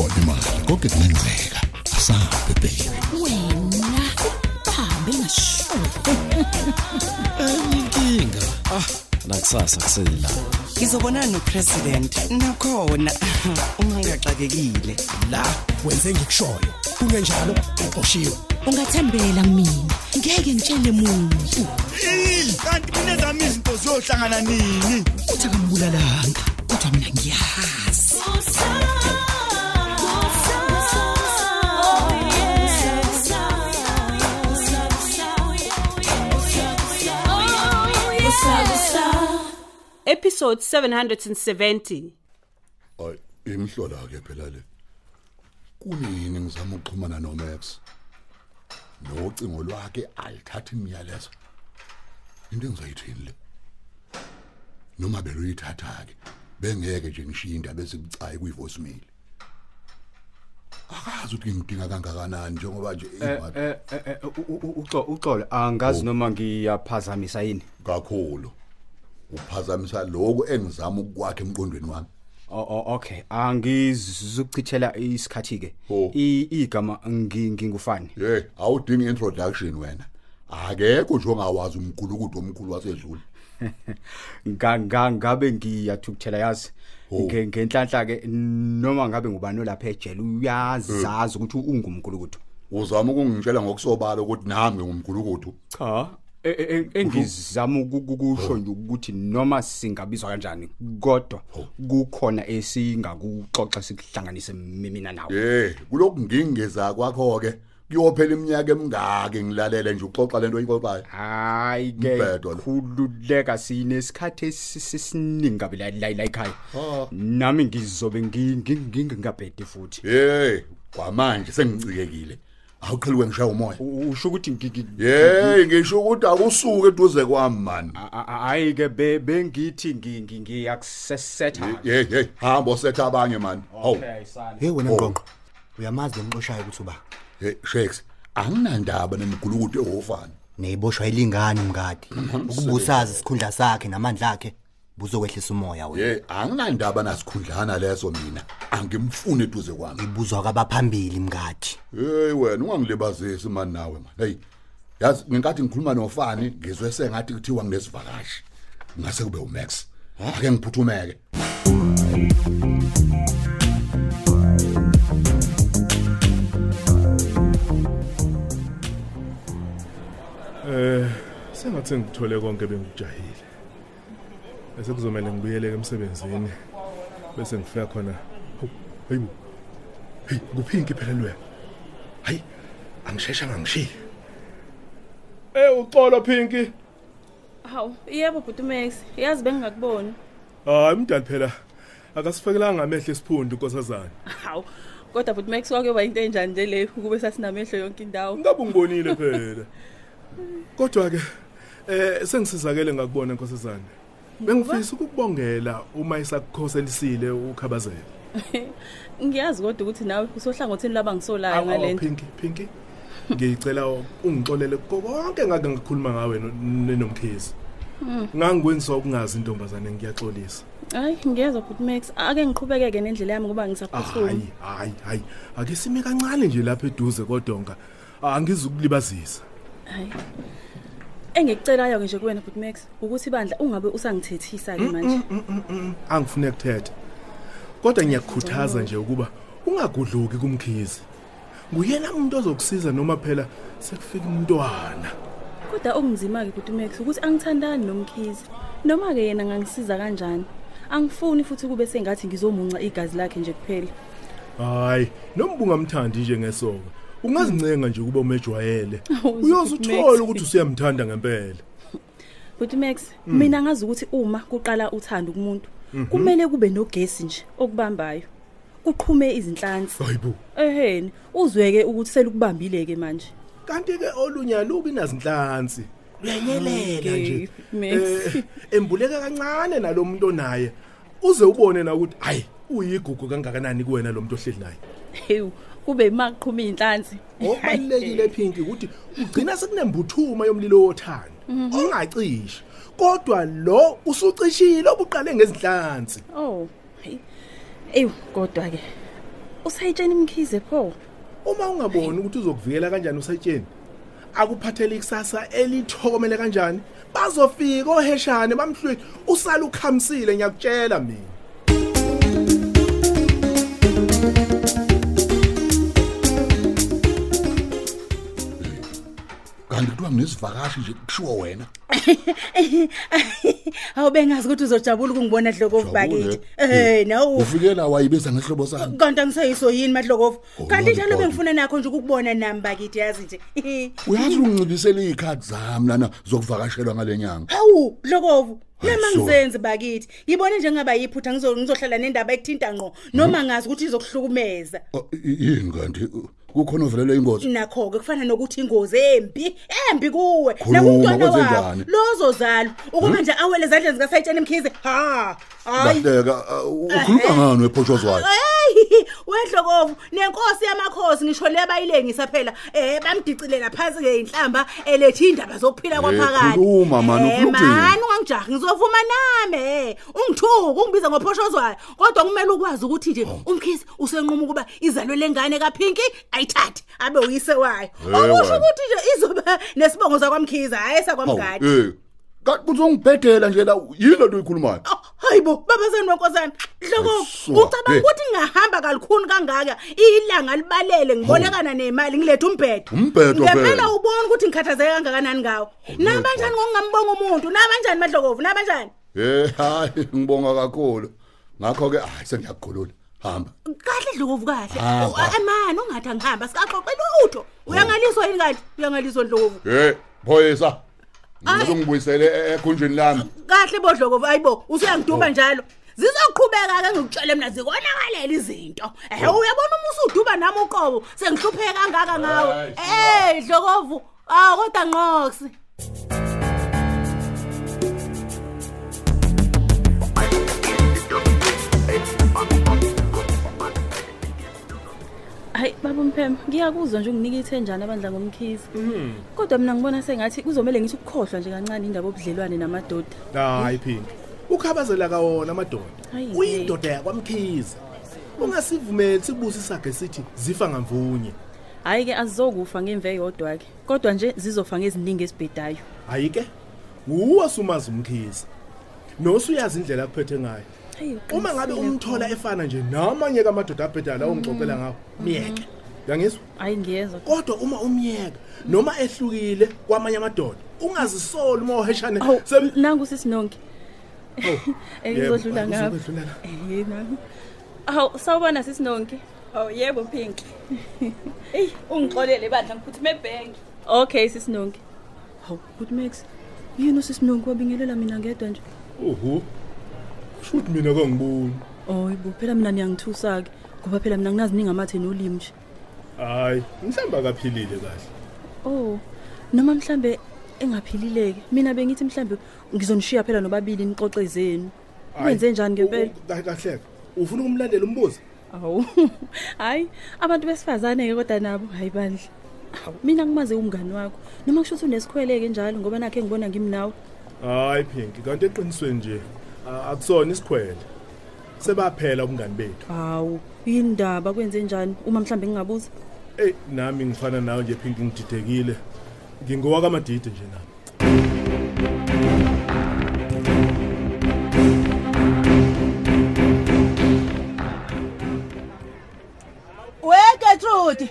iyona imali konke kungenzeka asabe baby wena hambe ngasho inkinga Ah, nakusasa kusela. ngizobonana nopresident nakhona. Ungangaxakekile. La wenze ngikushoyo. Kungenjalo uqoshiwe. Ungathembela mina. Ngeke ngitshele muntu. Kanti mina zami izinto ziyohlangana nini? Uthi akambulalanga kodwa mina ngiyazi. Episode 770 ay imhlola ke phela le. Kunini ngizama ukuxhumana noMax? Nocingo lwakhe alithatha imiyalezo. Into engizoyithini le? Noma beluyithatha ke bengeke nje ngishiye indaba ezibucayi kuyivoicemail akazi ukuthi ngidinga kangakanani njengoba nje imali eh eh uxolo uxolo angazi noma ngiyaphazamisa yini. Kakhulu. Uphazamisa lokho engizama ukukwakhe emqondweni wami. O- o- okay. Angizukuchithela isikhathi ke Oh. I- igama ngi- ngingufani? Hey awudingi introduction wena. Akekho nje ongawazi umgulukudu omkhulu wasedlule. Nga- nga- ngabe ngiyathukuthela yazi? Oh. Nge- ngenhlanhla ke noma ngabe ngubani lapha ejele uyazazi ukuthi ungumgulukudu uzama ukungitshela ngokusobala ukuthi nami ngumgulukudu cha. e- e- e- engizama uku- ukusho nje ukuthi noma singabizwa kanjani kodwa kukhona esingakuxoxa sikuhlanganise mina nawe. Hey kulokhu ngingeza kwakho ke kuyophela iminyaka emingake ngilalele nje uxoxa lento oyixoxayo hayi ke Umbhedo lo. khululeka sinesikhathi esiningi kabi la la la ekhaya. Ah. nami ngizobe ngi- ngi- ngingabhedi futhi. Hey kwamanje sengicikekile. Awuqheliwe ngishaya umoya. U- usho ukuthi ngi- ngi- hey ngisho ukuthi akusuke eduze kwami man. A- a- hayi ke be- bengithi ngi- ngi- ngiyakusetha hey hey hamba osetha abanye man. Hawu. okay sani hey wena Oh. ngqonqo uyamazi lomxoshayo ukuthi uba? Hey shakes anginandaba nemgulukudu ehofana neyiboshwa ilingani mngadi. Ukubusazi isikhundla sakhe namandla akhe buzokwehlisa umoya wena. Hey anginandaba nasikhundlana leso mina. Angimfuni eduze kwami. Ibuzwa kwabaphambili mngadi. Hey wena ungangilibazisi mani nawe man hey yazi ngenkathi ngikhuluma nofani ngizwe sengathi kuthiwa nginesivakashi ngase kube uMax. Ake ngiphuthumeke. Eh sengathi ngithole konke bengijahile. Bese kuzomela ngibuyele emsebenzini bese ngifika khona. Hawu, Hayi. Hey, kuphinki phela lwe. Hayi, angishesha ngangishiya. Eh uxolo Pinki. hawu yebo bhuti max yazi bengingakuboni Hayi mdali phela. Akasifakelanga amehlo esiphundu nkosazana. hawu kodwa bhuti max kwakuyoba into enjani nje le ukube sasinamehlo yonke indawo Ngabe ngibonile phela. Kodwa ke eh sengisizakele ngakubona nkosazana. Bengifisa ukukubongela uma isakukhoselisile ukhabazela. ngiyazi kodwa ukuthi nawe usohlangothini laba ngisolayo Awu ngalento Pinky Pinky. Ngicela ungixolele konke ngake ngakhuluma ngawe no- nenomkhizi. Ngangikwenza ukungazi intombazane ngiyaxolisa. hayi ngiyezwa bhuti max ake ngiqhubekeke nendlela yami ngoba ngisaphuthuma Hayi hayi hayi. Ake sime kancane nje lapha eduze kodonga. Angizukulibazisa. hayi engikucelayo nje kuwena bhuti max ukuthi bandla ungabe usangithethisa ke manje Angifune ukuthetha. Kodwa ngiyakukhuthaza nje ukuba ungagudluki kumkhizi. Nguyena umuntu ozokusiza noma phela sekufika umntwana. kodwa okunzima ke bhuti max ukuthi angithandani nomkhizi noma ke yena ngangisiza kanjani angifuni futhi kube sengathi ngizomunca igazi lakhe nje kuphela Hayi, noma bungamthandi nje ngesonto. Ungazincenga nje ukuba umejwayele. Awu, Uyozuthola Max. ukuthi usiyamthanda ngempela. But Max, mina ngazi ukuthi uma kuqala uthando kumuntu, kumele kube nogesi nje okubambayo. Kuqhume izinhlansi. Hayibo. Eheni, uzweke ukuthi selukubambile ke manje. Kanti ke olunye alubi nazinhlansi. Uyanyelela nje. Max. Eh, embuleka kancane nalomuntu onaye. Uze ubone na ukuthi hayi uyigugu kangakanani kuwena lo muntu ohleli naye. Hew, kube imaqhuma izinhlansi. Okubalekile Pinki ukuthi ugcina sekunembuthuma yomlilo wothando. Ongacishi. Kodwa lo usucishile obuqale ngezinhlansi. Oh. hey. Ew, kodwa ke usayitsheni imkhize pho uma ungaboni ukuthi uzokuvikela kanjani usayitsheni akuphathele ikusasa elithokomele kanjani bazofika oheshane bamhlweni usala ukhamisile ngiyakutshela mina kanti kuthiwa nginesivakashi nje kushiwo wena. Awubengazi ukuthi uzojabula ukungibona dlokovu bakithi. Eh nawu ufikela wayibiza ngehlobo sami. Kanti angiseyiso yini madlokovu kanti njalo kodwa. bengifuna nakho nje ukukubona nami bakithi yazi nje. Uyazi ungincibisela iy'khathi zami lana zokuvakashelwa ngale nyanga? Hawu dlokovu noma Hayi, so. ngizenzi bakithi. Ngibone njengaba yiphutha ngizo- ngizohlala nendaba ekuthinta ngqo. Noma ngazi ukuthi izokuhlukumeza. Oh, i- yini kanti? Kukhona ovelelwe ingozi? Nakho-ke kufana nokuthi ingozi embi embi kuwe. Nakumntwana wakho. lozozalwa ukuba nje awele ezandleni zikasayitsheni mkhize ha hayi. Uh, ukhuluma ngani wephoshozwayo Hey, wedlokovu nenkosi yamakhosi ngisho le bayilengisa phela. Eh bamdicilela phansi ngeinhlamba elethe indaba zokuphila kwaphakade khuluma, man, Eh, ufuna ukuthini? man ungangijahi ngizovuma nami eh. Ungithuka ungibiza ngophoshozwayo kodwa kumele ukwazi ukuthi nje Oh. umkhisi usenquma ukuba izalwe lengane kaPinki ayithathe abe uyise wayo Eh, okusho wena. ukuthi nje izoba nesibongo sakwamkhiza hayi sakwamgadi. Eh. Kanti uzongibhedela nje la yini lento uyikhulumayo Oh, hayibo babazeni wenkosana hloko Ayisuka, ucabanga hey. ukuthi ngingahamba kalukhuni kangaka. Ilanga libalele ngibolekana nemali ngilethe umbhedo Umbhedo ngempela phela. ubona ukuthi ngikhathazeke kangakanani ngawo. Nabanjani ngokungambonga umuntu? Nabanjani madlokovu nabanjani eh hayi ngibonga kakhulu. Ngakho ke hayi sengiyakukhulula hamba. Kahle dlokovu kahle. Amani ungathi angihamba sikaxoxe lutho. Uyangaliswa yini kanti uyangaliswa dlokovu eh phoyisa. Ngicela ungibuyisele e- ekhunjini lami. Kahle bodlokovu ayibo usuyangiduba njalo. Zizoqhubeka ke ngikutshele mina zikonakalela izinto. Eh uyabona uma usuduba nami uqobo sengihlupheka kangaka ngawe? Eh dlokovu ah kodwa nqoksi hayi baba mphema ngiyakuzwa nje unginike ithenjana abandla ngomkhizi kodwa mina ngibona sengathi kuzomele ngithi ukukhohlwa nje kancane indaba obudlelwane namadoda. Hayi phinki ukhabazela kawona amadoda. Hayi, uyindoda yakwamkhiza ungasivumeli sibusa isage sithi zifa ngamvunye. Hhayi-ke azizokufa ngemve eyodwa-ke. Kodwa nje zizofa ngeziningi ezibhedayo. Hayi-ke nguwe sumazi umkhiza nosuyazi indlela akuphethe ngayo. Hayi, uma ngabe uqinisile umthola khona. efana nje namanye kamadoda abhedala lawo ngixoxela ngawo myeke uyangizwa hhayi ngiyezwa. Kodwa uma umyeka noma ehlukile kwamanye amadoda ungazisoli uma uheshane hawu sem- nangu sisinonke Oh, engizodlula yebo, ngapho uzokudlula la. Eh, nangu. hawu sawubona sisinonke Oh yebo Pink. Ey ungixolele bandla ngiphuthuma ebhenki. okay sisinonke hawu good max. Yini usisinonke wabingelela mina ngedwa nje? Oho shuthi mina kangiboni. Oyi bo phela mina niyangithusa-ke ngoba phela mina nginazi ningamathe nolimi nje. Hayi mhlawumbe akaphilile kahle. Oh noma mhlambe engaphilileke mina bengithi mhlambe ngizonishiya phela nobabili nixoxe zenu. Wenze njani ngempela kahle kahle. Ufuna ukumlandela umbuzo? Awu hayi abantu besifazane-ke kodwa nabo hayi bandla. Hawu mina ngumaze umngani wakho. Noma kusho ukuthi unesikhwele-ke njalo ngoba nakhe ngibona ngimnawe. Hayi phinki kanti eqinisweni nje a- akusona isikhwele. Sebaphela ubungani bethu. Hawu yini ndaba kwenze njani? Uma mhlambe ngingabuza. Eyi nami ngifana nawe nje phinki ngididekile. Ngingowakamadide nje nami. Wegetrude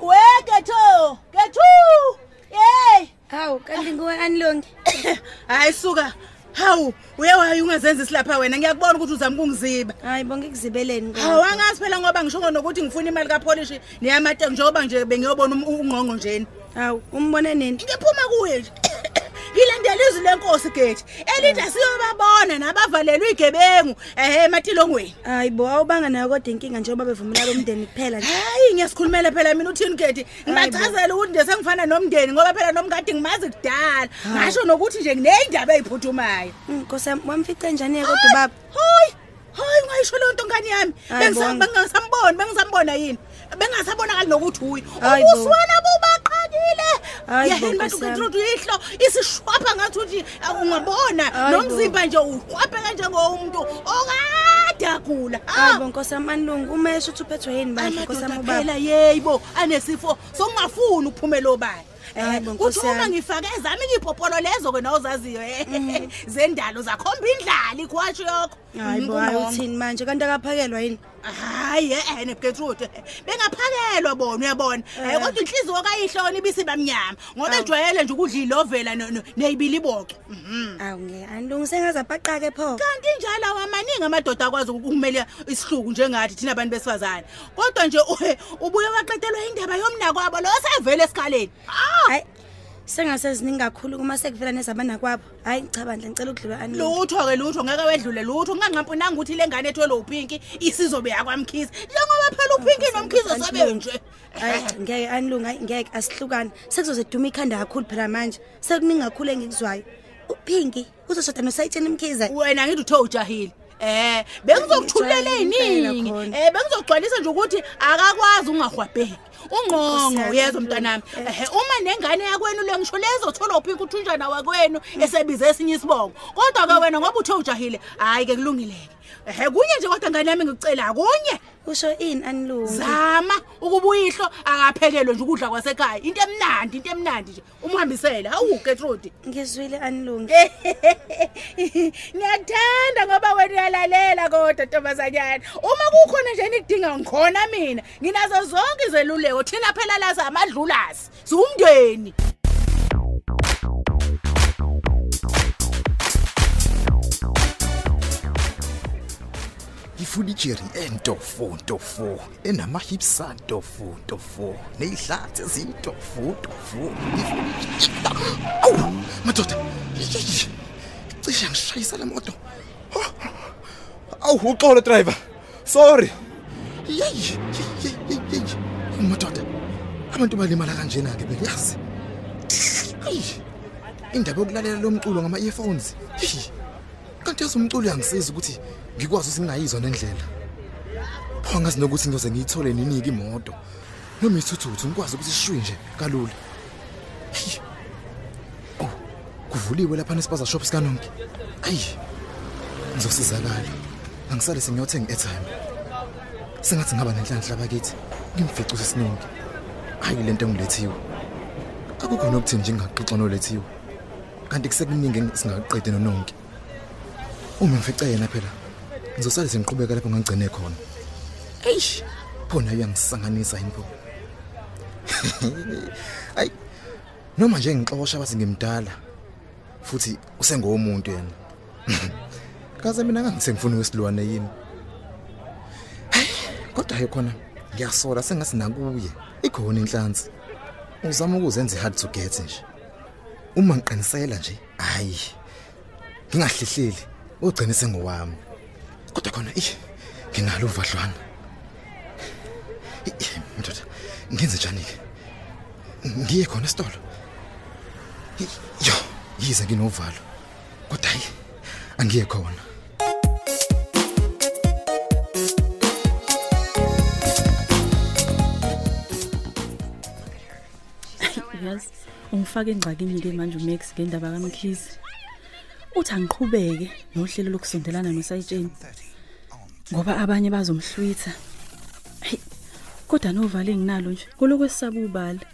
wegetho gethu yey! Hawu kanti nguwe anilongi. hayi suka. Hawu uye waye ungazenzi silapha wena. Ngiyakubona ukuthi uzama ukungiziba. Hayi bonke kuzibeleni hawu angazi phela ngoba ngisho nokuthi ngifuna imali kapolishi niyamate njengoba nje bengiyobona um- ungqongqo njeni Hawu umbone nini? ngiphuma kuye nje. Ngilandela izwi lenkosi gethi. Elithi asiyobabona nabavalelwe igebengu. Ehe ematilongweni Hayi bo awubanga nayo kodwa inkinga njengoba bevumela umndeni kuphela nje. hayi ngiyasikhulumela phela mina uthini gethi? Ngibachazela ukuthi nje sengifana nomndeni ngoba phela nomkade ngimazi kudala. Ngasho nokuthi nje nginey'ndaba ey'phuthumayo. Nkosi yami wamfica njani kodwa ubaba? hayi hayi ungayisho leyo nto ngani yami? Hayi Bengisa- bona. bengingasamboni bengisambona yini? Bengasabonakali nokuthi uyi. Ubuswana bubaqakile Hayi bo, yaheni Nkosi yami. bantu ihlo. Isishwapha ngathi uthi uh, ungabona. Hayi bo. nomzimba nje uqwapheka njengomuntu okade kade agula hayibo nkosi amanilungu uma esho ukuthi uphethwe yini bandla nkosi amadoda amubaba phela yeyibo anesifo sokungafuni ukuphumela obani Hayibo, Eh, Nkosi uthi uma yami. ngifake ezami ngiphopholo lezo kena ozaziyo eh zendalo zakhomba indlala ikhwatsho yakho hayibo hayi uthini manje? Kanti akaphakelwa yini? Hayi eh negetrude bengaphakelwa bona uyabona? Eh. Kodwa inhliziyo kayihlona ibisi bamnyama. Ngoba ejwayele nje ukudla ilovela no- no- neyibili boke. Awu ngeke anilungu sengaze abhaqake pho? Kanti njalo awamaningi amadoda akwazi ukumela isihluku njengathi thina abantu besifazane. Kodwa nje uhe, ubuye waqetelwa indaba yomnako wabo lo sevele esikhaleni hayi sengase ziningi kakhulu kuma sekuvela nezabana kwabo. Hayi cha bandla ngicela ukudlula anilungu lutho ke lutho ngeke wedlule lutho. Nganqampunanga ukuthi le ngane ethwele upinki isizobe yakwamkhisi njengoba phela upinki nomkhizi sebenje hayi cha, ngeke anilungu hayi ngeke asihlukane. Sekuzoze duma ikhanda kakhulu phela manje. Sekuningi kakhulu engikuzwayo. Uphinki uzoshada nosayitsheni mkhize wena ngithi uthe ujahile. Eh bengizokuthulela eziningi eh bengizogcwalisa nje ukuthi akakwazi ungahwabheki. Ungqonqo yezwa mntanami ehe uma nengane yakwenu lengisho lezothola uphinki uthunjana wakwenu esebize esinye isibongo. Kodwa ke wena ngoba uthe ujahile hayi ke kulungileke. Ehe kunye nje kodwa ngane yami ngikucela kunye usho ini anilungu zama ukuba uyihlo akaphekelwe nje ukudla kwasekhaya into emnandi into emnandi nje umhambisele hawu Gertrude ngizwile anilungu Ngiyakuthanda ngoba wena uyalalela kodwa ntombazanyana. Uma kukhona nje enidinga ngikhona mina. Nginazo zonke izeluleko. Thina phela la samadlulasi. Siwumndeni. Ngifuna ijeri entofo ntofo enama-hips antofo ntofo ney'hlathi ezintofo ntofo awu madoda cishe ngishayisa le moto awu uxolo driver. Sorry. Yeyi madoda abantu balimala kanjena-ke bengiyazi Eyi, indaba yokulalela lo mculo ngama-earphones. Yeyi, kanti yazi umculo uyangisiza ukuthi ngikwazi ukuthi ngingayizwa nendlela pho angazi nokuthi ngiyoze ngiyithole ninike imoto noma ithuthuthu ngikwazi ukuthi shwi nje kalula. Oh kuvuliwe lapha nespaza shop sikanonke. Ayi ngizosizakala. Angisale sengiyothenga airtime sengathi ngaba nenhlanhla bakithi ngimfice usisinonke hayi lento engilethiwe. Akukho nokuthini nje ngingaxoxa nolethiwe kanti kusekuningi singaqedi nononke. Uma ngifice yena phela ngizosale sengiqhubeka lapho ngangigcine khona. Eish! Pho nayo uyangisanganisa yini pho ayi noma nje ngixoxa bathi ngimdala futhi usengomuntu yena. Kaze mina ngangisengifuna wesilwane yini? Hayi, kodwa he khona ngiyasola sengathi nakuye. Ikhona inhlansi. Uzama ukuzenza hard to get nje. Uma ngiqinisela nje hayi ngingahlihleli ugcine sengowami. Kodwa khona ish nginalo uvadlwana mntoda ngenze njani ke ngiye khona esitolo. Yo yize nginovalo. Kodwa hayi angiye khona. Yazi ungifaka engxakini ke manje uMax ngendaba kaMkhizi uthi angiqhubeke nohlelo lokusondelana nosayitsheni ngoba abanye bazomhlwitha. Hey kodwa novale enginalo nje kulokwesaba ubala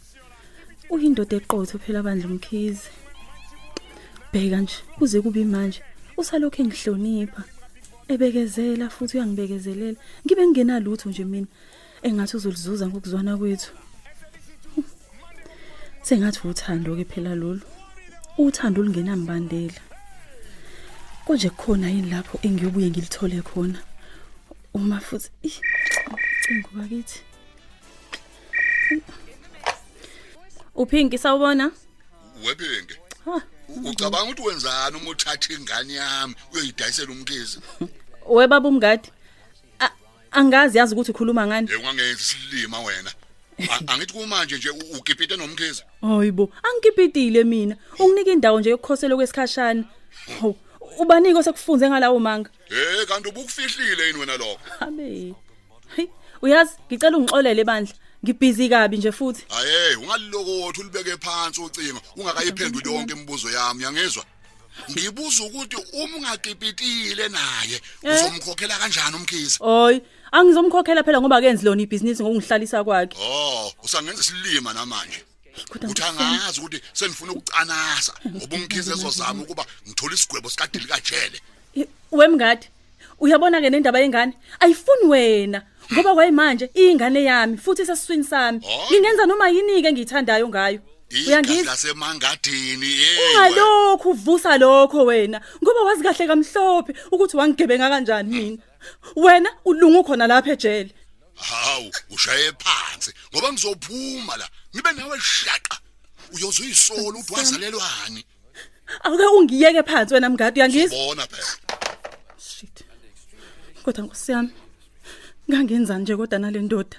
uyindoda eqotho phela bandla umkhizi bheka nje kuze kube manje usalokho engihlonipha ebekezela futhi uyangibekezelela. Ngibe ngingenalutho nje mina engathi uzolizuza ngokuzwana kwethu. Sengathi uthando ke phela lolu uthando olungenambandela. Konje kukhona yini lapho engiyobuye ngilithole khona? Uma futhi ih, ucingo bakithi. Uphinki sawubona? Webenge Ha, ucabanga ukuthi wenzani uma uthatha ingane yami uyoyidayisela umkhizi webaba umngadi A- angazi yazi ukuthi ukhuluma ngani? Ungangenzi silima wena. A- angithi kumanje nje u- ukipite nomkhizi hayibo angikipitile mina. Unginika indawo nje yokukhosela kwesikhashana Hawu, ubanike osekufunze ngalawo manga? Hey kanti ubukufihlile yini wena lokho? Abe. Hey, uyazi ngicela ungixolele bandla. Ngibhizi kabi nje futhi. Haye ungalilokothi ulibeke phansi ucingo. Ungakayiphenduli yonke imibuzo yami yangizwa ngibuza ukuthi uma ungaqipitile naye. Eh? uzomkhokhela kanjani umkhize? Oy, angizomkhokhela phela ngoba kenzi lona ibhizinisi ngokungihlalisa kwakhe. oh usangenza isilima namanje. Kodwa uthi angazi ukuthi senifuna ukucanasa ngoba umkhize ezozama ukuba ngithola isigwebo sikadili kajele Wemngadi, uyabona ke nendaba yengane? Ayifuni wena. Ngoba kwayimanje ingane yami futhi sesiswini sami. Ngingenza noma yini ke engiyithandayo ngayo. igazi Uyangizwa? lasemangadini hey Ungalokhu uvusa lokho wena ngoba wazi kahle kamhlophe ukuthi wangigebenga kanjani mina. Wena ulungu khona lapha ejele. hawu ushaye phansi ngoba ngizophuma la ngibe nawe shaqa uyoze uyisolo uthi wazalelwani Ake ungiyeke phansi wena mngadi uyangizwa? bona phela Kodwa nkosi yami ngangenza nje kodwa nale ndoda.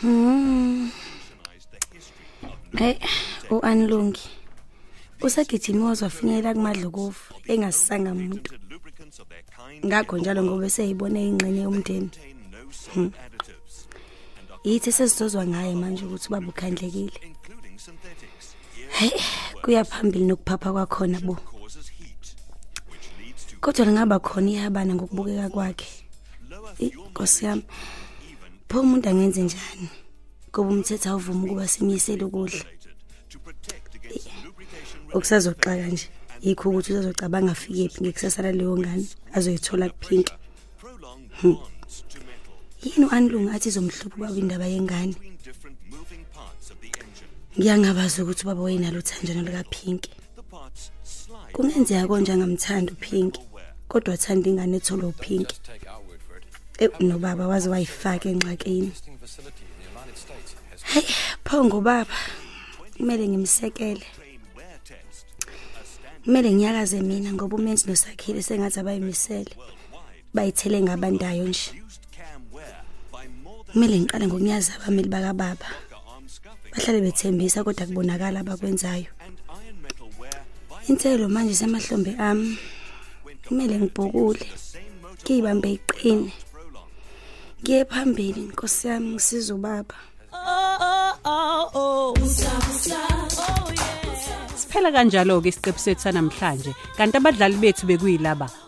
Hmm. Hey, uAnlungi. Usagijima wazofinyelela kumadlokovu engasisanga umuntu. Ngakho njalo ngoba seyibone ingxenye yomndeni. Hmm. Yithi sesizozwa ngaye manje ukuthi baba ukhandlekile. Hey, kuyaphambili nokuphapha kwakhona bo. Kodwa lingaba khona ihabana ngokubukeka kwakhe. Inkosi yami. Pho umuntu angenze njani? Ngoba umthetho awuvumi ukuba simyisele ukudla. Okusazoxaka nje yikho ukuthi uzozocabanga afike phi ngekusasa laleyo ngane azoyithola kuphinki. Hmm. Yini uAnlungu athi izomhlupha ubaba indaba yengane? Ngiyangabaza ukuthi ubaba wayenalo uthanjana likaPinki. Kungenzeka konje angamthanda uPinki, kodwa athanda ingane ethola uPinki. Eh nobaba waze wayifaka enxakeni. Hey, pho ngobaba. Kumele ngimsekele. Kumele ngiyakaze mina ngoba umenzi nosakhile sengathi abayimisele. Bayithele ngabandayo nje. Kumele ngiqale ngokunyaza abameli bakababa. Bahlale bethembisa kodwa kubonakala abakwenzayo. Inselo manje semahlombe ami. Kumele ngibhukule. Ngiyibambe iqine. Ngiye phambili Nkosi yami ngisiza ubaba. Siphela kanjalo ke isiqephu sethu namhlanje kanti abadlali bethu bekuyilaba.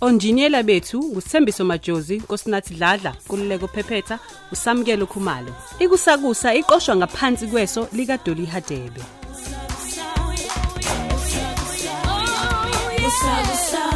Onjiniyela bethu ngusithembiso majozi nkosinathi dladla kululeko phephetha usamukelo khumalo. Ikusakusa iqoshwa ngaphansi kweso likadoli hadebe. Usabusa